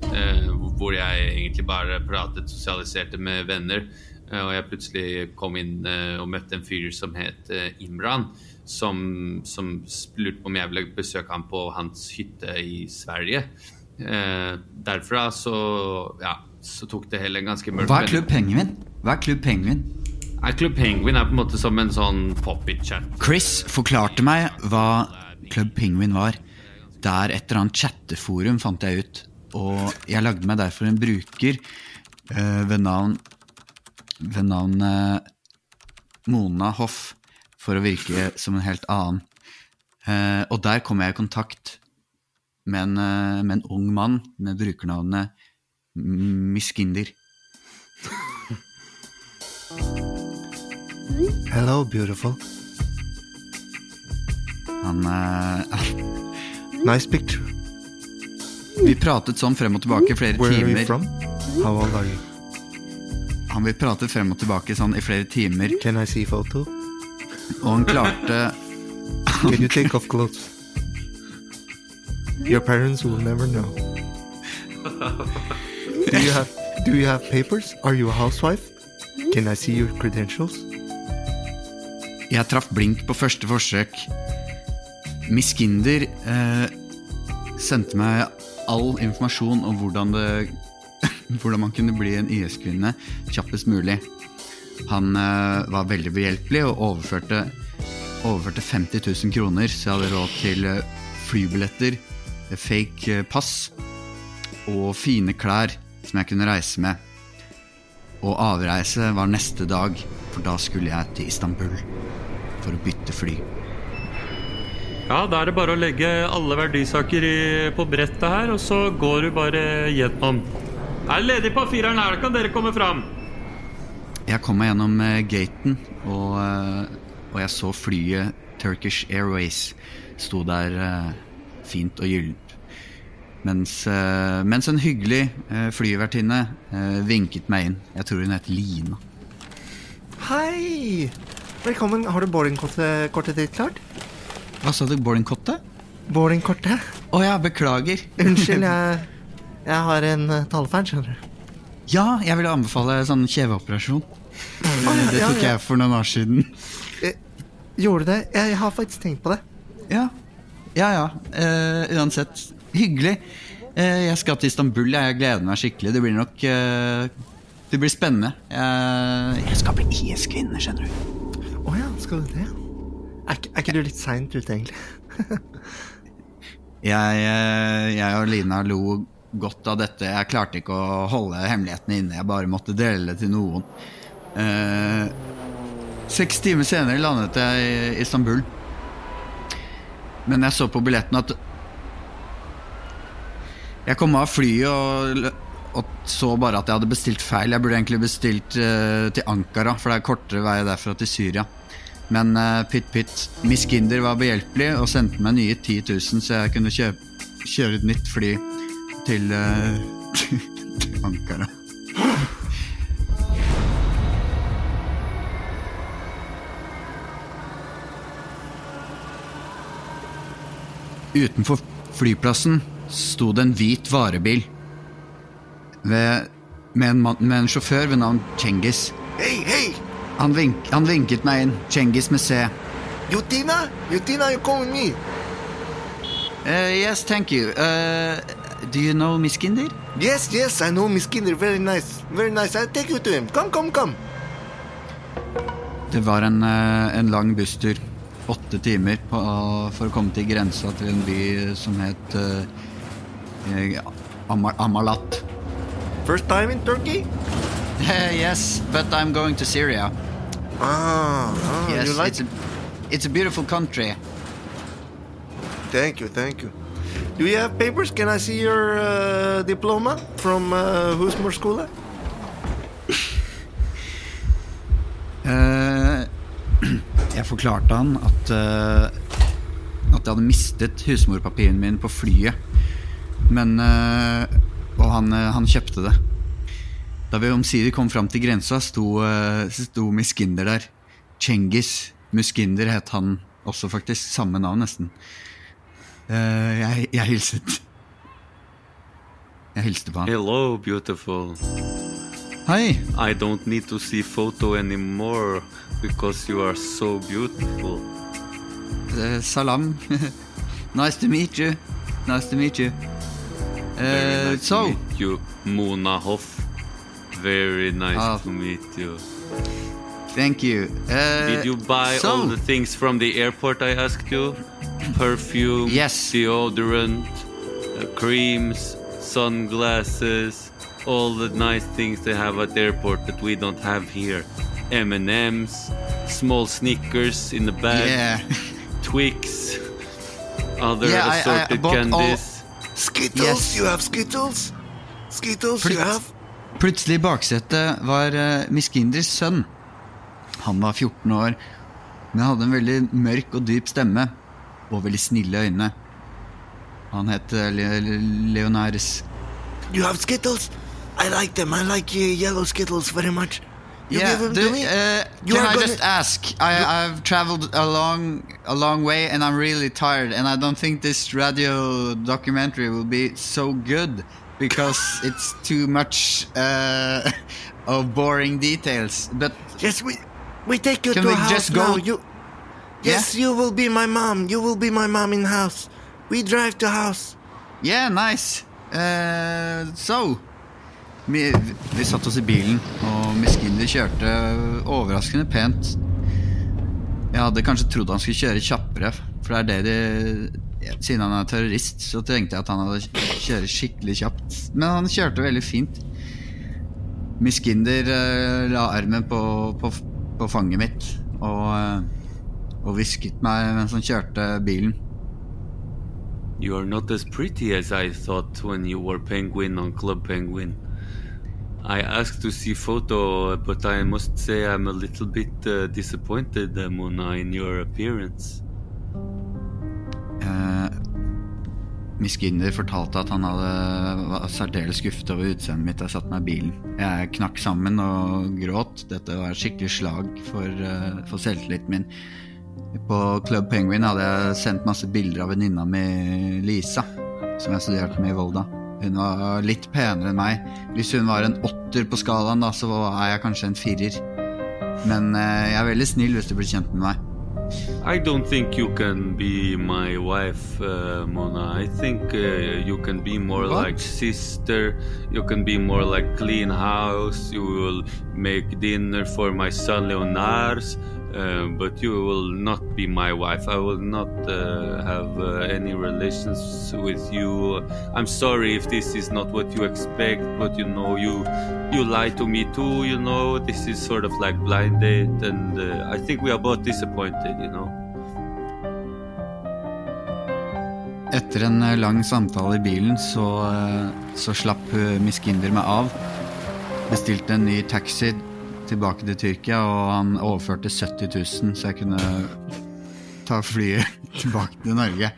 hvor jeg egentlig bare pratet, sosialiserte med venner. Og jeg plutselig kom inn og møtte en fyr som het Imran. Som, som lurte på om jeg ville besøke ham på hans hytte i Sverige. Derfra så, ja, så tok det hele en ganske mørk Hva er. Klubb Penguin? Hva er Klubb Penguin? Nei, Klubb Penguin er på en måte som en sånn pop-it-chat. Chris forklarte meg hva Klubb Penguin var. Det er et eller annet chatteforum, fant jeg ut. Og jeg lagde meg derfor en bruker uh, ved navn ved navn uh, Mona Hoff, for å virke som en helt annen. Uh, og der kom jeg i kontakt med en, med en ung mann med brukernavnet Miskinder. Hello, beautiful. Han uh, Nice picture. Vi pratet sånn frem og tilbake i flere Where are you timer. from? How old are you? Han vil prate frem og tilbake sånn i flere timer, Can I see photo? og han klarte Can you take off clothes? Your parents will never know. Do you have Do you have papers? Are you a housewife? Can I see your credentials? Jeg traff blink på første forsøk. Miss Kinder eh, sendte meg all informasjon om hvordan, det, hvordan man kunne bli en IS-kvinne kjappest mulig. Han eh, var veldig behjelpelig og overførte, overførte 50 000 kroner, så jeg hadde råd til eh, flybilletter, eh, fake eh, pass og fine klær som jeg kunne reise med. Og avreise var neste dag, for da skulle jeg til Istanbul for å bytte fly. Ja, da er det bare å legge alle verdisaker i, på brettet her, og så går du bare gjennom. Er det ledig på fireren her? Kan dere komme fram? Jeg kom meg gjennom eh, gaten og, eh, og jeg så flyet Turkish Airways sto der eh, fint og gyllent. Mens, eh, mens en hyggelig eh, flyvertinne eh, vinket meg inn. Jeg tror hun het Lina. Hei! Velkommen. Har du boardingkortet ditt klart? Hva sa du, Boardingkortet? Boardingkortet? Å ja, beklager. Unnskyld, jeg, jeg har en talefeil, skjønner du. Ja, jeg ville anbefale sånn kjeveoperasjon. Det ja, tok ja. jeg for noen år siden. Gjorde du det? Jeg har faktisk tenkt på det. Ja, ja. ja. Uh, uansett. Hyggelig. Eh, jeg skal til Istanbul. Jeg, jeg gleder meg skikkelig. Det blir nok eh, Det blir spennende. Jeg, jeg skal bli IS-kvinne, skjønner du. Å ja, skal du det? Er, er ikke du litt seint ute, egentlig? Jeg, eh, jeg og Lina lo godt av dette. Jeg klarte ikke å holde hemmelighetene inne. Jeg bare måtte dele det til noen. Eh, seks timer senere landet jeg i Istanbul. Men jeg så på billetten at Jeg kom av flyet og, og så bare at jeg hadde bestilt feil. Jeg burde egentlig bestilt uh, til Ankara, for det er kortere vei derfra til Syria. Men uh, pytt pytt. Miss Kinder var behjelpelig og sendte meg nye 10 000, så jeg kunne kjøpe, kjøre et nytt fly til, uh, til Ankara. Utenfor flyplassen sto det en hvit varebil ved, med, en man, med en sjåfør ved navn Cengiz. Hei, hei! Han, vink, han vinket meg inn. Cengiz med C. Jutina? Jutina, you call me. Uh, yes, thank you. Uh, do you know Miss Kinder? Yes, yes, I know Miss Kinder. Very nice. Very nice. I'll take you to him. Come, come, come. Det var en, eh, en lang busstur. Åtte timer på, for å komme til grensa til en by som het eh, Amar Amalat. First time in Turkey? yes, but I'm going to Syria. Ah, ah Yes, you like it's a, it's a beautiful country. Thank you, thank you. Do you have papers? Can I see your uh, diploma from uh, Husmorskola? Uh, jeg forklarte han at, uh, at jeg hadde mistet husmorpapiren min på flyet. Men eh, Og han, eh, han kjøpte det. Da vi omsider kom fram til grensa, sto, eh, sto Miskinder der. Cengiz Muskinder het han også, faktisk. Samme navn, nesten. Jeg, jeg hilset. Jeg hilste på han. Hello, beautiful. Hei! I don't need to see photo anymore because you are so beautiful. Uh, salam. nice to meet you. Nice to meet you. Very Uh, nice so, to meet you, Mona Hoff. Very nice Ah. to meet you. thank you. Uh, Did you buy so, all the things from the airport I asked you? Perfume, Yes. deodorant, uh, creams, sunglasses, all the nice things they have at the airport that we don't have here. M&Ms, small Snickers in the bag, Yeah. Twix, other Yeah, I- I assorted all- candies. Skittles? Yes. You have Skittles? Skittles Plut- you have? Plutselig i baksetet var uh, Miss Kinders sønn. Han var 14 år, men hadde en veldig mørk og dyp stemme. Og veldig snille øyne. Han het uh, Le Le Leonaris. You have Skittles? I like them. I like uh, yellow Skittles very much. You yeah, give them do- to me? uh, You can I just ask? I, I've traveled a long, a long way, and I'm really tired. And I don't think this radio documentary will be so good because it's too much uh, of boring details. But Yes, we we take you Can to we a house just go- now. You, yes, you will be my mom. You will be my mom in house. We drive to house. yeah, nice. Uh, so vi, vi satte oss i bilen, og Miss Kinder kjørte overraskende pent. Jeg hadde kanskje trodd han skulle kjøre kjappere, for det er det de Siden han er terrorist, så tenkte jeg at han hadde kjøre skikkelig kjapt. Men han kjørte veldig fint. Miss Kinder eh, la armen på, på, på fanget mitt og, uh, og hvisket meg mens han kjørte bilen. You are not as pretty as I thought when you were penguin on Club Penguin. I asked to see photo, but I must say I'm a little bit uh, disappointed, uh, Mona, in your appearance. Uh, Miss Ginder fortalte at han hadde, var særdeles skuffet over utseendet mitt da jeg satte meg i bilen. Jeg knakk sammen og gråt. Dette var et skikkelig slag for, uh, for selvtilliten min. På Club Penguin hadde jeg sendt masse bilder av venninna mi Lisa, som jeg studerte med i Volda. Hun var litt penere enn meg. Hvis hun var en åtter på skalaen, da, så er jeg kanskje en firer. Men eh, jeg er veldig snill hvis du blir kjent med meg. I don't think you can be my wife, uh, Mona. I think uh, you can be more What? like sister. You can be more like clean house. You will make dinner for my son Leonars. Uh, but you will not be my wife. I will not uh, have uh, any relations with you. I'm sorry if this is not what you expect, but you know you you lie to me too. You know this is sort of like blind date, and uh, I think we are both disappointed. You know. Etter en eh, lang samtale i bilen så, eh, så slapp eh, Miss Ginder meg av. Bestilte en ny taxi tilbake til Tyrkia, og han overførte 70 000, så jeg kunne ta flyet tilbake til Norge.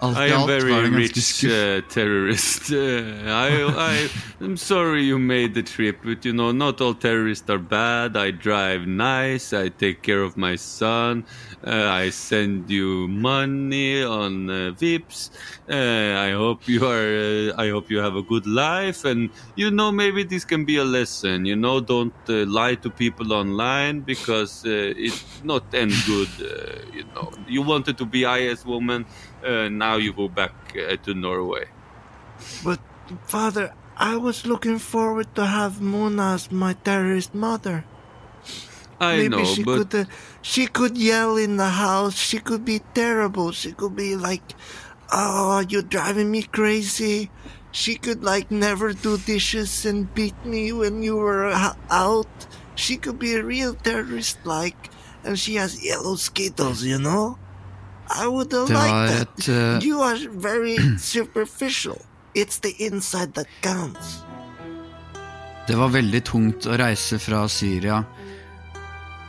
I am very var det ganske rich uh, terrorist. Uh, I, I, I'm sorry you made the trip, but you know, not all terrorists are bad. I drive nice. I take care of my son. Uh, I send you money on uh, Vips. Uh, I hope you are. Uh, I hope you have a good life, and you know, maybe this can be a lesson. You know, don't uh, lie to people online because uh, it not end good. Uh, you know, you wanted to be IS woman. Uh, now you go back uh, to Norway. But, father, I was looking forward to have Mona as my terrorist mother. I Maybe know, she but could uh, she could yell in the house. She could be terrible. She could be like, "Oh, you're driving me crazy." She could like never do dishes and beat me when you were uh, out. She could be a real terrorist, like, and she has yellow skittles, you know. I would have Det var that. et uh... You are very superficial. It's the inside that counts. Det var veldig tungt å reise fra Syria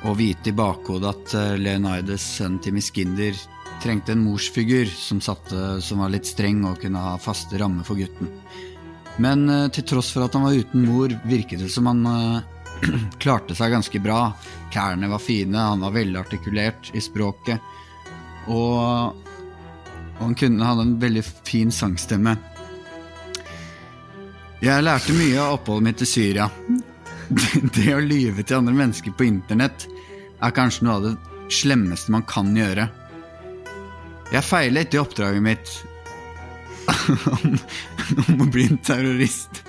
og vite i bakhodet at eh, Leonidas, sønnen til Miss Ginder, trengte en morsfigur som, satte, som var litt streng og kunne ha faste rammer for gutten. Men eh, til tross for at han var uten mor, virket det som han uh, klarte seg ganske bra. Kærne var fine, han var velartikulert i språket, og, og han kunne, hadde en veldig fin sangstemme. Jeg lærte mye av oppholdet mitt i Syria. Det å lyve til andre mennesker på internett er kanskje noe av det slemmeste man kan gjøre. Jeg feilet i oppdraget mitt om, om å bli en terrorist.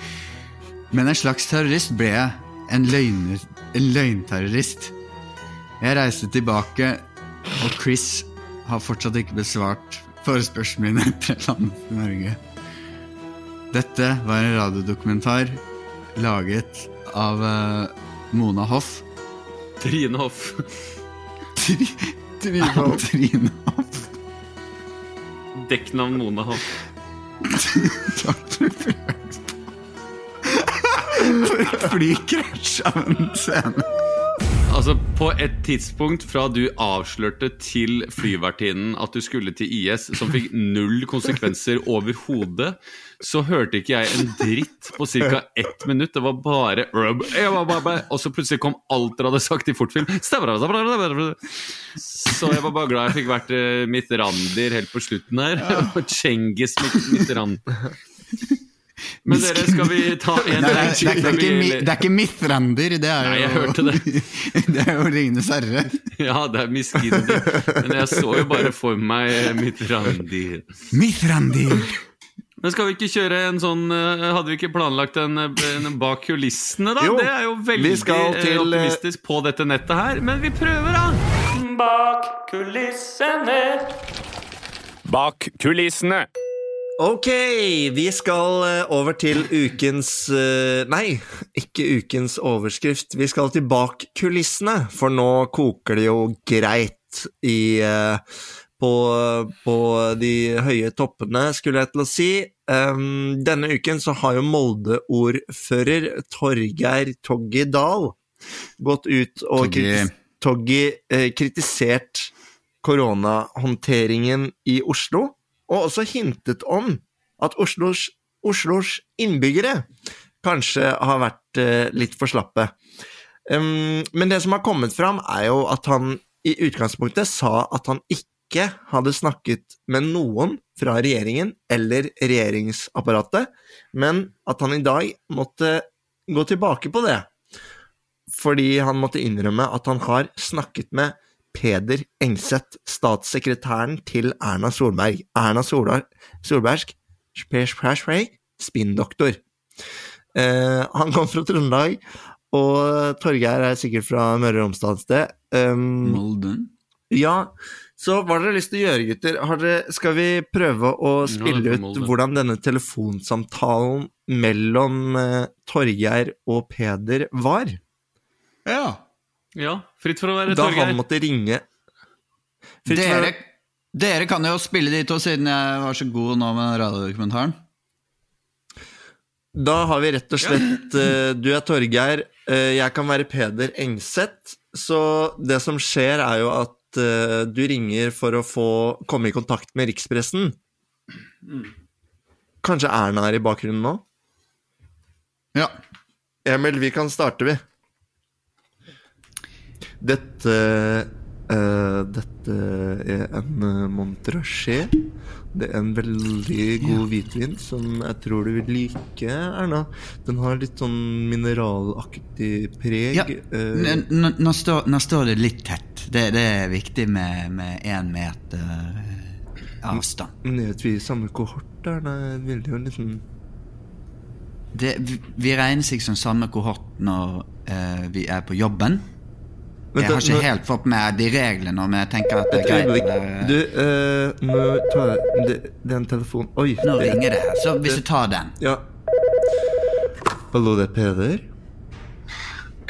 Men en slags terrorist ble jeg. En, løgner, en løgnterrorist. Jeg reiste tilbake, og Chris har fortsatt ikke besvart forespørselen min etter landet til Norge. Dette var en radiodokumentar laget av eh, Mona Hoff. Trine Hoff. Tri Trine Hoff. Trine Hoff. Dekknavn Mona Hoff. Takk for prøven. For et flykrasj av en scene. Altså, På et tidspunkt fra du avslørte til flyvertinnen at du skulle til IS, som fikk null konsekvenser overhodet, så hørte ikke jeg en dritt på ca. ett minutt. Det var bare Og så plutselig kom alt dere hadde sagt i fortfilm. Så jeg var bare glad jeg fikk vært eh, Mitrandir helt på slutten her. Cengiz Mitrandir. Men dere, skal vi ta en Nei, det, er, det, er, ikke, det er ikke det er jo Nei, jeg hørte det. det er jo Ringenes herre. Ja, det er miskindig. Men jeg så jo bare for meg Mithrandir. Mithrandir. Men skal vi ikke kjøre en sånn eh, Hadde vi ikke planlagt en, en bak kulissene, da? Jo, det er jo veldig eh, til, eh, optimistisk på dette nettet her, men vi prøver, da. Bak kulissene. Bak kulissene. Ok, vi skal eh, over til ukens eh, Nei, ikke ukens overskrift. Vi skal til bak kulissene, for nå koker det jo greit i, eh, på, på de høye toppene, skulle jeg til å si. Um, denne uken så har jo Molde-ordfører Torgeir Toggi Dahl gått ut og Toggi. kritis Toggi kritisert koronahåndteringen i Oslo, og også hintet om at Oslos, Oslos innbyggere kanskje har vært eh, litt for slappe. Men det som har kommet fram, er jo at han i utgangspunktet sa at han ikke hadde snakket med noen fra regjeringen eller regjeringsapparatet, men at han i dag måtte gå tilbake på det. Fordi han måtte innrømme at han har snakket med Peder Engseth, statssekretæren til Erna Solberg. Erna Solberg, Solbergs spinndoktor. Eh, han kom fra Trøndelag, og Torgeir er sikkert fra Møre og Romsdal et sted. Um, Molden. ja, så hva har dere lyst til å gjøre, gutter? Har dere, skal vi prøve å spille ut hvordan denne telefonsamtalen mellom eh, Torgeir og Peder var? Ja. Ja, fritt for å være Torgeir. Da han måtte ringe Fritt for- Dere, dere kan jo spille de to, siden jeg var så god nå med radiodokumentaren. Da har vi rett og slett uh, Du er Torgeir, uh, jeg kan være Peder Engseth. Så det som skjer, er jo at uh, du ringer for å få komme i kontakt med rikspressen. Kanskje Erna er i bakgrunnen nå? Ja. Emil, vi kan starte, vi. Dette uh, Dette er en uh, Montrachet. Det er en veldig god hvitvin som jeg tror du vil like, Erna. Den har litt sånn mineralaktig preg. ja. eh, nå, står, det litt tett. Det, det er viktig med én meter eh, avstand. men er vi i samme kohort, Erna? Jeg vil jo liksom Det, vi, vi regner seg som samme kohort når eh, vi er på jobben. Vent, Jeg har ikke nå- helt fått med de reglene, men jeg tenker at det er greit. øyeblikk. Du, uh, nå tar jeg det, det er en telefon Oi. Nå det- ringer det her, så hvis du tar den Ja. Hallo, det er Peder?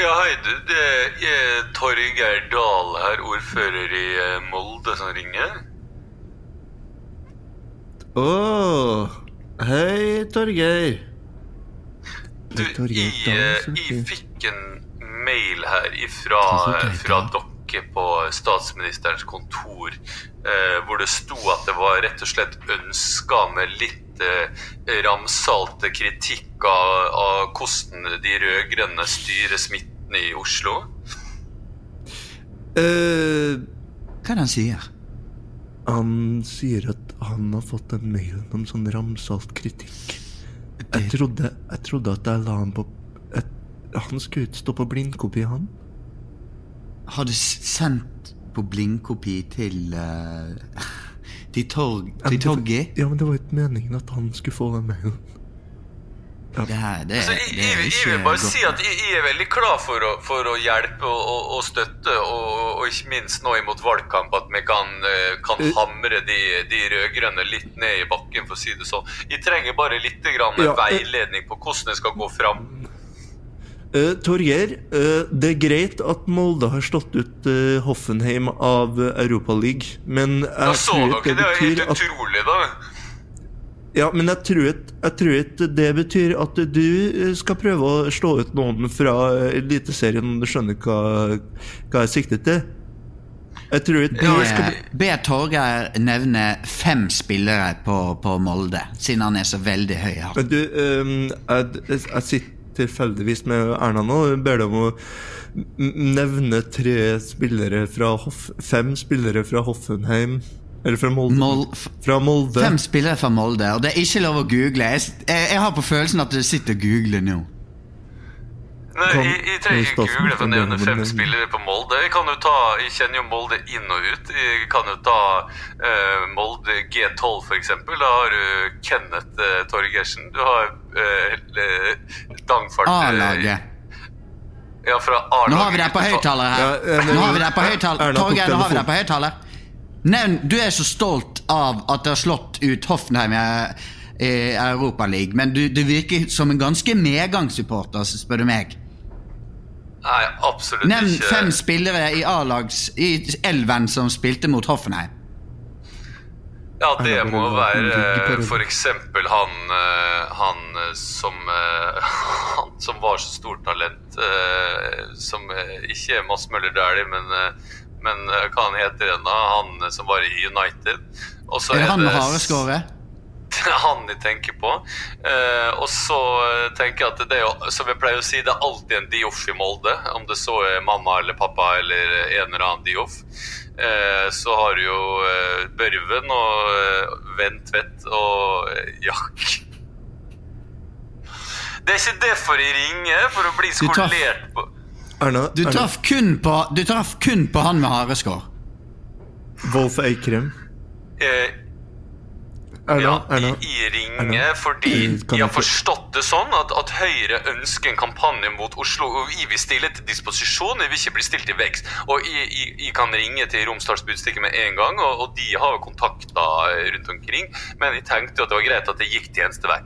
Ja, hei du. Det er Torgeir Dahl her, ordfører i eh, Molde, som ringer. Å, hei, Torgeir. Du, Det jeg, eh, jeg fikk en mail her ifra, fra dere på statsministerens kontor, eh, hvor det sto at det var rett og slett ønska med litt eh, ramsalte kritikk av, av hvordan de rød-grønne styrer smitten i Oslo. Uh, Hva er det han sier? han sier at han har fått en mail om sånn ramsalt kritikk. Jeg trodde, jeg trodde at jeg la han på Han skulle ikke stå på blindkopi, han. Har du sendt på blindkopi til uh, Til, torg, til Toggi? Ja, men det var ikke meningen at han skulle få den mailen. Det her, det, Så er- jeg, det er ikke jeg vil bare godt si at jeg, jeg er veldig klar for å, for å hjelpe og, og, og støtte, og, og ikke minst nå imot valgkamp, at vi kan, eh, kan Uh. hamre de, de rød-grønne litt ned i bakken, for å si det sånn. Jeg trenger bare litt grann Ja, veiledning på hvordan jeg skal gå fram. Uh, Torgeir, uh, det er greit at Molde har slått ut uh, Hoffenheim av Europaligaen, men Da jeg så tror dere, ikke det det er helt betyr at utrolig, da. Ja, men jeg tror ikke, jeg tror det betyr at du skal prøve å slå ut noen fra Eliteserien, om du skjønner hva, hva jeg sikter til. Jeg tror ikke du skal Be, be Torgeir nevne fem spillere på, på Molde, siden han er så veldig høy her. Men du, jeg, jeg, jeg sitter tilfeldigvis med Erna nå. Hun ber deg om å nevne tre spillere fra Hoff... Fem spillere fra Hoffenheim. Eller fra Molde. Mol, fra Molde. fem spillere fra Molde, og det er ikke lov å google. Jeg, jeg, jeg har på følelsen at du sitter og googler nå. Nei, jeg, jeg trenger ikke google for å nevne fem spillere på Molde. Jeg kan jo ta, jeg kjenner jo Molde inn og ut. Jeg kan jo ta uh, Molde G12 for eksempel. Da har du Kenneth uh, Torgersen. Du har uh, Dangfart eh, A-laget. Ja, fra A-laget. Nå har vi deg på høyttaler her. Ja, eh, Nå har vi deg på høyttaler. Torgeir, nå har vi deg på høyttaler. Nevn, du er så stolt av at du har slått ut Hoffenheim i, Europa Europaligaen, men du, du virker som en ganske medgangssupporter, spør du meg. Nei, absolutt Nevn ikke. fem spillere i A-lags i elven som spilte mot Hoffenheim. Ja, det må være f.eks. han, eh, han eh, som eh, Han som var så stort talent, eh, som ikke er Mads Møller Dæhlie, men, men hva han heter igjen da? Han som var i United. Er det han med hareskåret? han jeg tenker på. Eh, og så tenker jeg at det er jo, som jeg pleier å si, det er alltid en Dioff i Molde. Om det så er mamma eller pappa eller en eller annen Dioff. Eh, så har du jo eh, Børven og eh, Ventvedt og eh, Jack. Det er ikke derfor jeg ringer, for å bli skolert på Erna, Du Erna traff kun på, du traff kun på han med hareskår. Wolf Eikrem. eh, Erna, Ja, Erna. ringer Erna. fordi de har forstått det sånn at, at Høyre ønsker en kampanje mot Oslo, og vi vil stille til disposisjon, vi vil ikke bli stilt til vekst. Og jeg, kan ringe til Romsdals Budstikke med en gang, og, og de har jo kontakter rundt omkring, men jeg tenkte jo at det var greit at det gikk tjenestevei.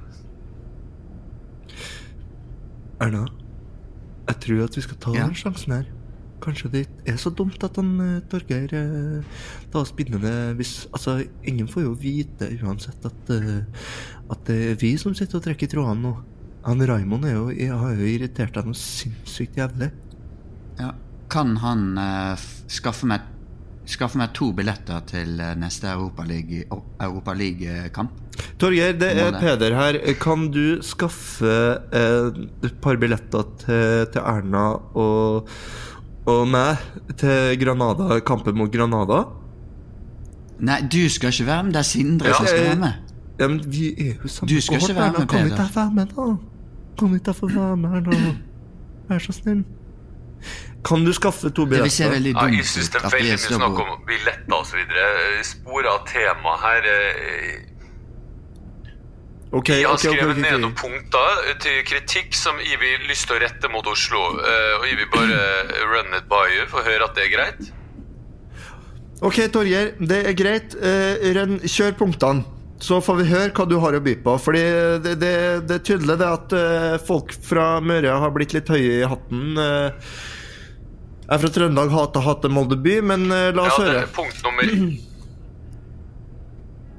Erna, jeg tror at vi skal ta Ja. den sjansen her. Kanskje det er så dumt at han uh, Torgeir uh, tar oss bindende hvis Altså, ingen får jo vite uansett at, uh, at det er vi som sitter og trekker trådene nå. Han Raymond er jo, jeg har jo irritert deg noe sinnssykt jævlig. Ja. Kan han uh, skaffe, meg, skaffe meg to billetter til eh, neste Europaliga- o- Europaliga-kamp? Torgeir, det er Peder her. Kan du skaffe eh, et par billetter til, til Erna og, og meg til Granada, kampen mot Granada? Nei, du skal ikke være med. Det er Sindre Ja, som skal være med. Ja, men vi er jo sammen Du skal ikke være med, Kom ikke jeg være med, da? Kom hit og få være med her da. Vær så snill. Kan du skaffe to Det vil se veldig dumt Ja, jeg syns det er veldig mye snakk om billetter osv. Spor av tema her. eh, Ok, Jeg har okay, ok, skrevet okay, ned noen punkter til kritikk som jeg vil lyst til å rette mot Oslo. Uh, Og jeg vil bare run it by you for å høre at det er greit. Ok, Torgeir, det er greit. Uh, run, kjør punktene. Så får vi høre hva du har å by på. Fordi det, det, det er tydelig det at uh, folk fra Møre har blitt litt høye i hatten. Eh, jeg er fra Trøndelag, hater hater Molde by, men eh, la oss Ja, det høre. er punkt nummer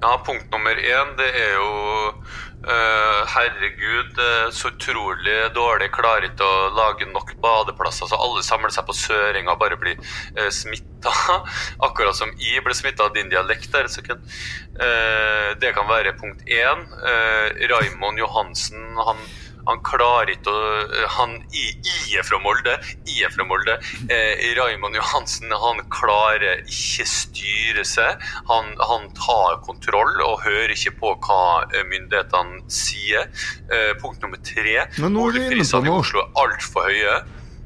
Ja, punkt nummer én, det er jo uh, Herregud, eh, så utrolig dårlig. Klarer ikke å lage nok badeplasser, så alle samler seg på Søringa og bare blir uh, smitta. Akkurat som jeg ble smitta av din dialekt der et sekund. Eh, det kan være punkt én. Uh, Raimond Johansen, han han klarer ikke å Han I, I er fra Molde. Er fra Molde. Eh, Raymond Johansen han klarer ikke styre seg. Han, han tar kontroll og hører ikke på hva eh, myndighetene sier. Eh, punkt nummer tre. Boligprisene i. Oslo er altfor høye.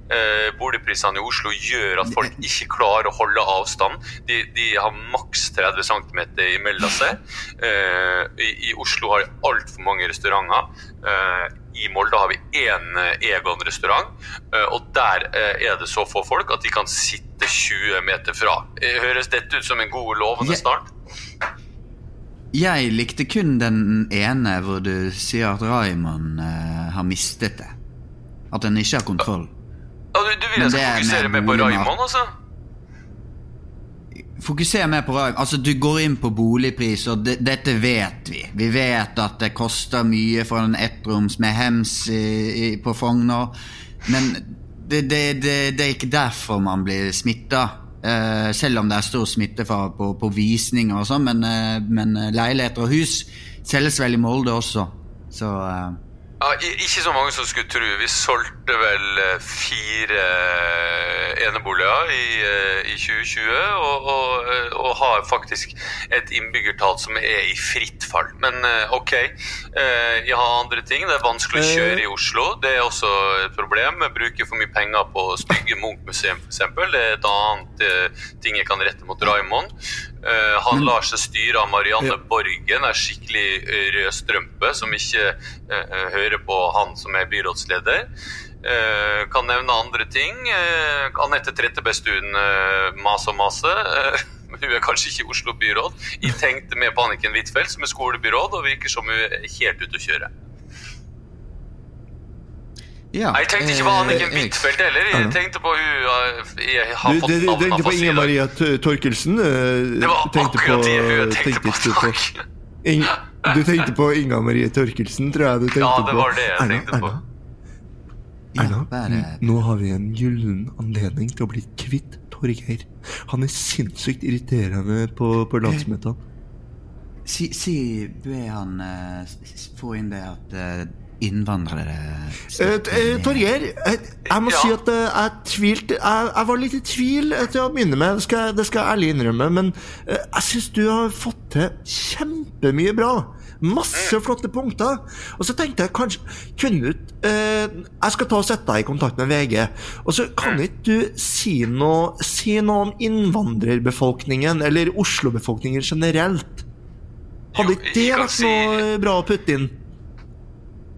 Eh, boligprisene i Oslo gjør at folk ikke klarer å holde avstand. De, de har maks 30 cm imellom seg. Eh, i, I Oslo har de altfor mange restauranter. Eh, I Molde har vi én eh, Egon-restaurant, eh, og der eh, er det så få folk at de kan sitte 20 meter fra. Høres dette ut som en god lovende start? Jeg likte kun den ene hvor du sier at Raymond uh, har mistet det. At en ikke har kontroll. Ja, du, du vil jeg skal er fokusere mer på Raymond, altså? Fokuser mer på rag. Altså, du går inn på boligpris, og det, dette vet vi. Vi vet at det koster mye for en ettroms med hems i, i, på Frogner. Men det, det, det, er ikke derfor man blir smitta. Uh, selv om det er stor smittefare på, på visninger og sånn, men, uh, men leiligheter og hus selges vel i Molde også. Så eh, Ja, ikke så mange som skulle tro. Vi solgte vel eh, fire eh, eneboliger i, eh, i 2020, og, og, og har faktisk et innbyggertall som er i fritt fall. Men ok, jeg har andre ting. Det er vanskelig å kjøre i Oslo. Det er også et problem. Jeg bruker for mye penger på å stygge Munch-museum, f.eks. Det er et annet ting jeg kan rette mot Raymond. Eh, han lar seg styre av Marianne Borgen, er skikkelig eh, rød strømpe, som ikke eh, hører på han som er byrådsleder. Kan nevne andre ting. Anette Trettebergstuen maser og maser. Hun er kanskje ikke Oslo byråd. Jeg tenkte med på Anniken Huitfeldt, som er skolebyråd, og virker som hun er helt ute å kjøre. Ja, Nei, Jeg tenkte ikke på Anniken eh, jeg- Huitfeldt heller. Jeg tenkte på hun Jeg har fått du, du tenkte på på Inger. Maria Torkelsen? Det var akkurat det hun på- tenkte på. du på tenkte på Inga Marie Torkelsen, tror jeg du tenkte Ja, det var det jeg tenkte på. Erna, nå har vi en gyllen anledning til å bli kvitt Torgeir. Han er sinnssykt irriterende på, på landsmøtene. si, si be han eh, få inn det at eh, innvandrere Eh, eh, Torgeir, jeg, jeg må Ja. si at eh, jeg tvilte jeg, jeg var litt i tvil eh, til å begynne med, det skal, det skal jeg ærlig innrømme. Men eh, jeg syns du har fått til kjempemye bra. Masse flotte punkter. Og så tenkte jeg kanskje Kunne du eh, Jeg skal ta og sette deg i kontakt med VG. Og så kan ikke du si noe, si noe om innvandrerbefolkningen, eller Oslo-befolkningen generelt? Hadde ikke det vært noe bra å putte inn?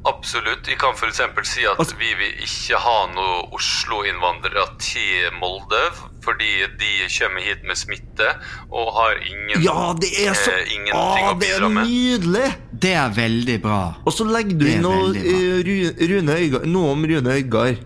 Absolutt. Jeg kan f.eks. si at Altså- vi vil ikke ha noen Oslo-innvandrere til Molde, fordi de kommer hit med smitte og har ingen Ja, det er så eh, ingenting Å, å det er nydelig! Det er veldig bra. Og så legger du inn noe, Øygard, noe om Rune Øygard.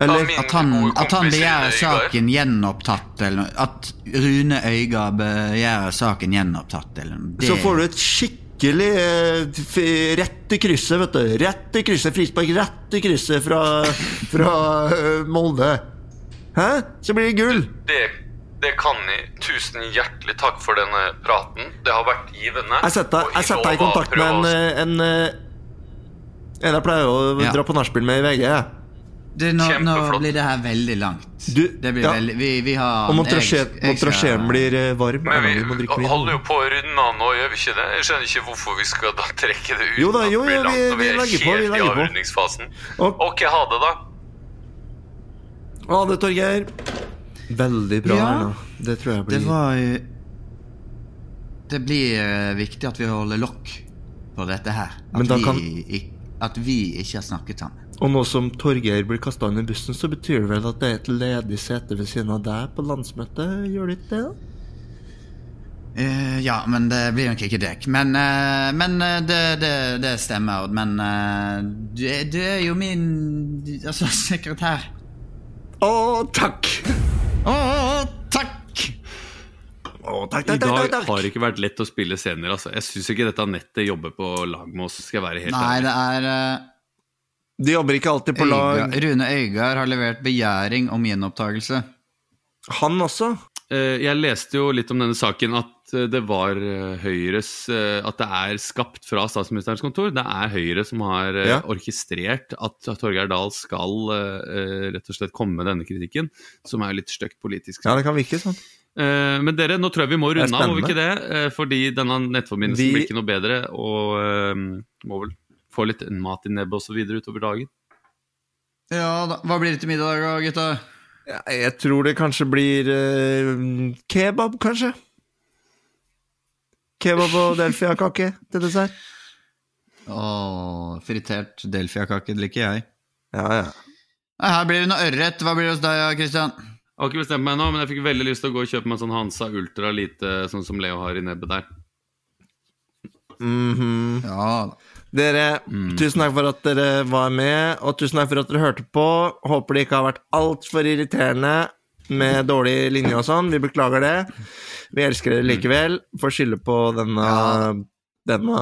Eller At han, at han begjærer saken gjenopptatt, eller. At Rune Øygard begjærer saken gjenopptatt, eller noe. Det- Så får du et skikkelig eh, f- rett i krysset, vet du. Rett i krysset, frispark rett i krysset fra, fra eh, Molde. Hæ? Så blir det gull. Det, det kan jeg. Tusen hjertelig takk for denne praten. Det har vært givende. Jeg setter, jeg setter deg i kontakt med en, eh, en, eh, en jeg pleier å Ja. dra på nachspiel med i VG. jeg. Det, nå, nå blir det her veldig langt. Du, det blir ja. veldig Vi, vi har Og montrasjen blir eh, varm. Men vi vi holder jo på å runde av nå, gjør vi ikke det? Jeg skjønner ikke hvorfor vi skal da trekke det ut. Jo da, jo, langt vi- vi er legger på, vi legger på. avrundingsfasen. Og- Ok, ha det, da. Ha det, Torgeir. Veldig bra, Ja. Erna. Det tror jeg blir Det var Det blir eh, viktig at vi holder lokk på dette her. At, Men da vi, kan- at vi ikke har snakket sammen. Og nå som Torgeir blir kasta under bussen, så betyr det vel at det er et ledig sete ved siden av deg på landsmøtet? Gjør det ikke det? da? Uh, ja, men det blir nok ikke deg. Men, uh, men uh, det, det, det stemmer. Men eh, du, du er jo min altså, sekretær. Å, takk! Å, takk! Å, takk, takk, takk, takk, dag takk, har det ikke vært lett å spille scener. Altså. Jeg syns ikke dette nettet jobber på lag med oss. skal jeg være helt Nei, ærlig. det er eh, De jobber ikke alltid på lag. lag. Rune Øygard har levert begjæring om gjenopptakelse. Han også. Eh, Jeg leste jo litt om denne saken at eh, det var eh, Høyres At det er skapt fra statsministerens kontor. Det er Høyre som har Ja. orkestrert at Torgeir Dahl skal rett og slett komme med denne kritikken, som er jo litt stygt politisk. Ja, det kan virke sånn. Eh, Men dere, nå tror jeg vi må runde av, må vi ikke det? Fordi denne nettforbindelsen Vi- blir ikke noe bedre, og må vel få litt mat i nebbet osv. utover dagen. Ja da. Hva blir det til middag, da, gutta? Ja, Jeg tror det kanskje blir eh, kebab, kanskje. Kebab og delfiakake til dessert. Åh, fritert delfiakake det liker jeg. Ja, ja. Her blir det noe ørret. Hva blir det hos deg, Christian? Jeg har ikke bestemt meg ennå, men jeg fikk veldig lyst til å gå og kjøpe meg en sånn Hansa Ultra lite, sånn som Leo har i nebbet der. Mhm. Ja da. Dere, tusen takk for at dere var med, og tusen takk for at dere hørte på. Håper det ikke har vært altfor irriterende med dårlig linje og sånn. Vi beklager det. Vi elsker dere likevel. Får skylde på denne, denne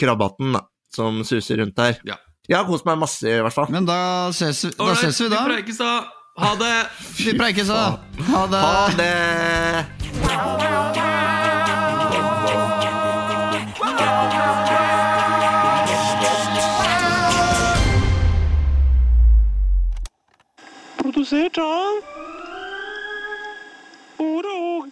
krabbaten da, som suser rundt her. Ja. Jeg har kost meg masse, i hvert fall. Men da ses, vi- da ses vi da. preikes da! Ha det! Vi preikes da. Ha det. Ha det! Rosetta? Oder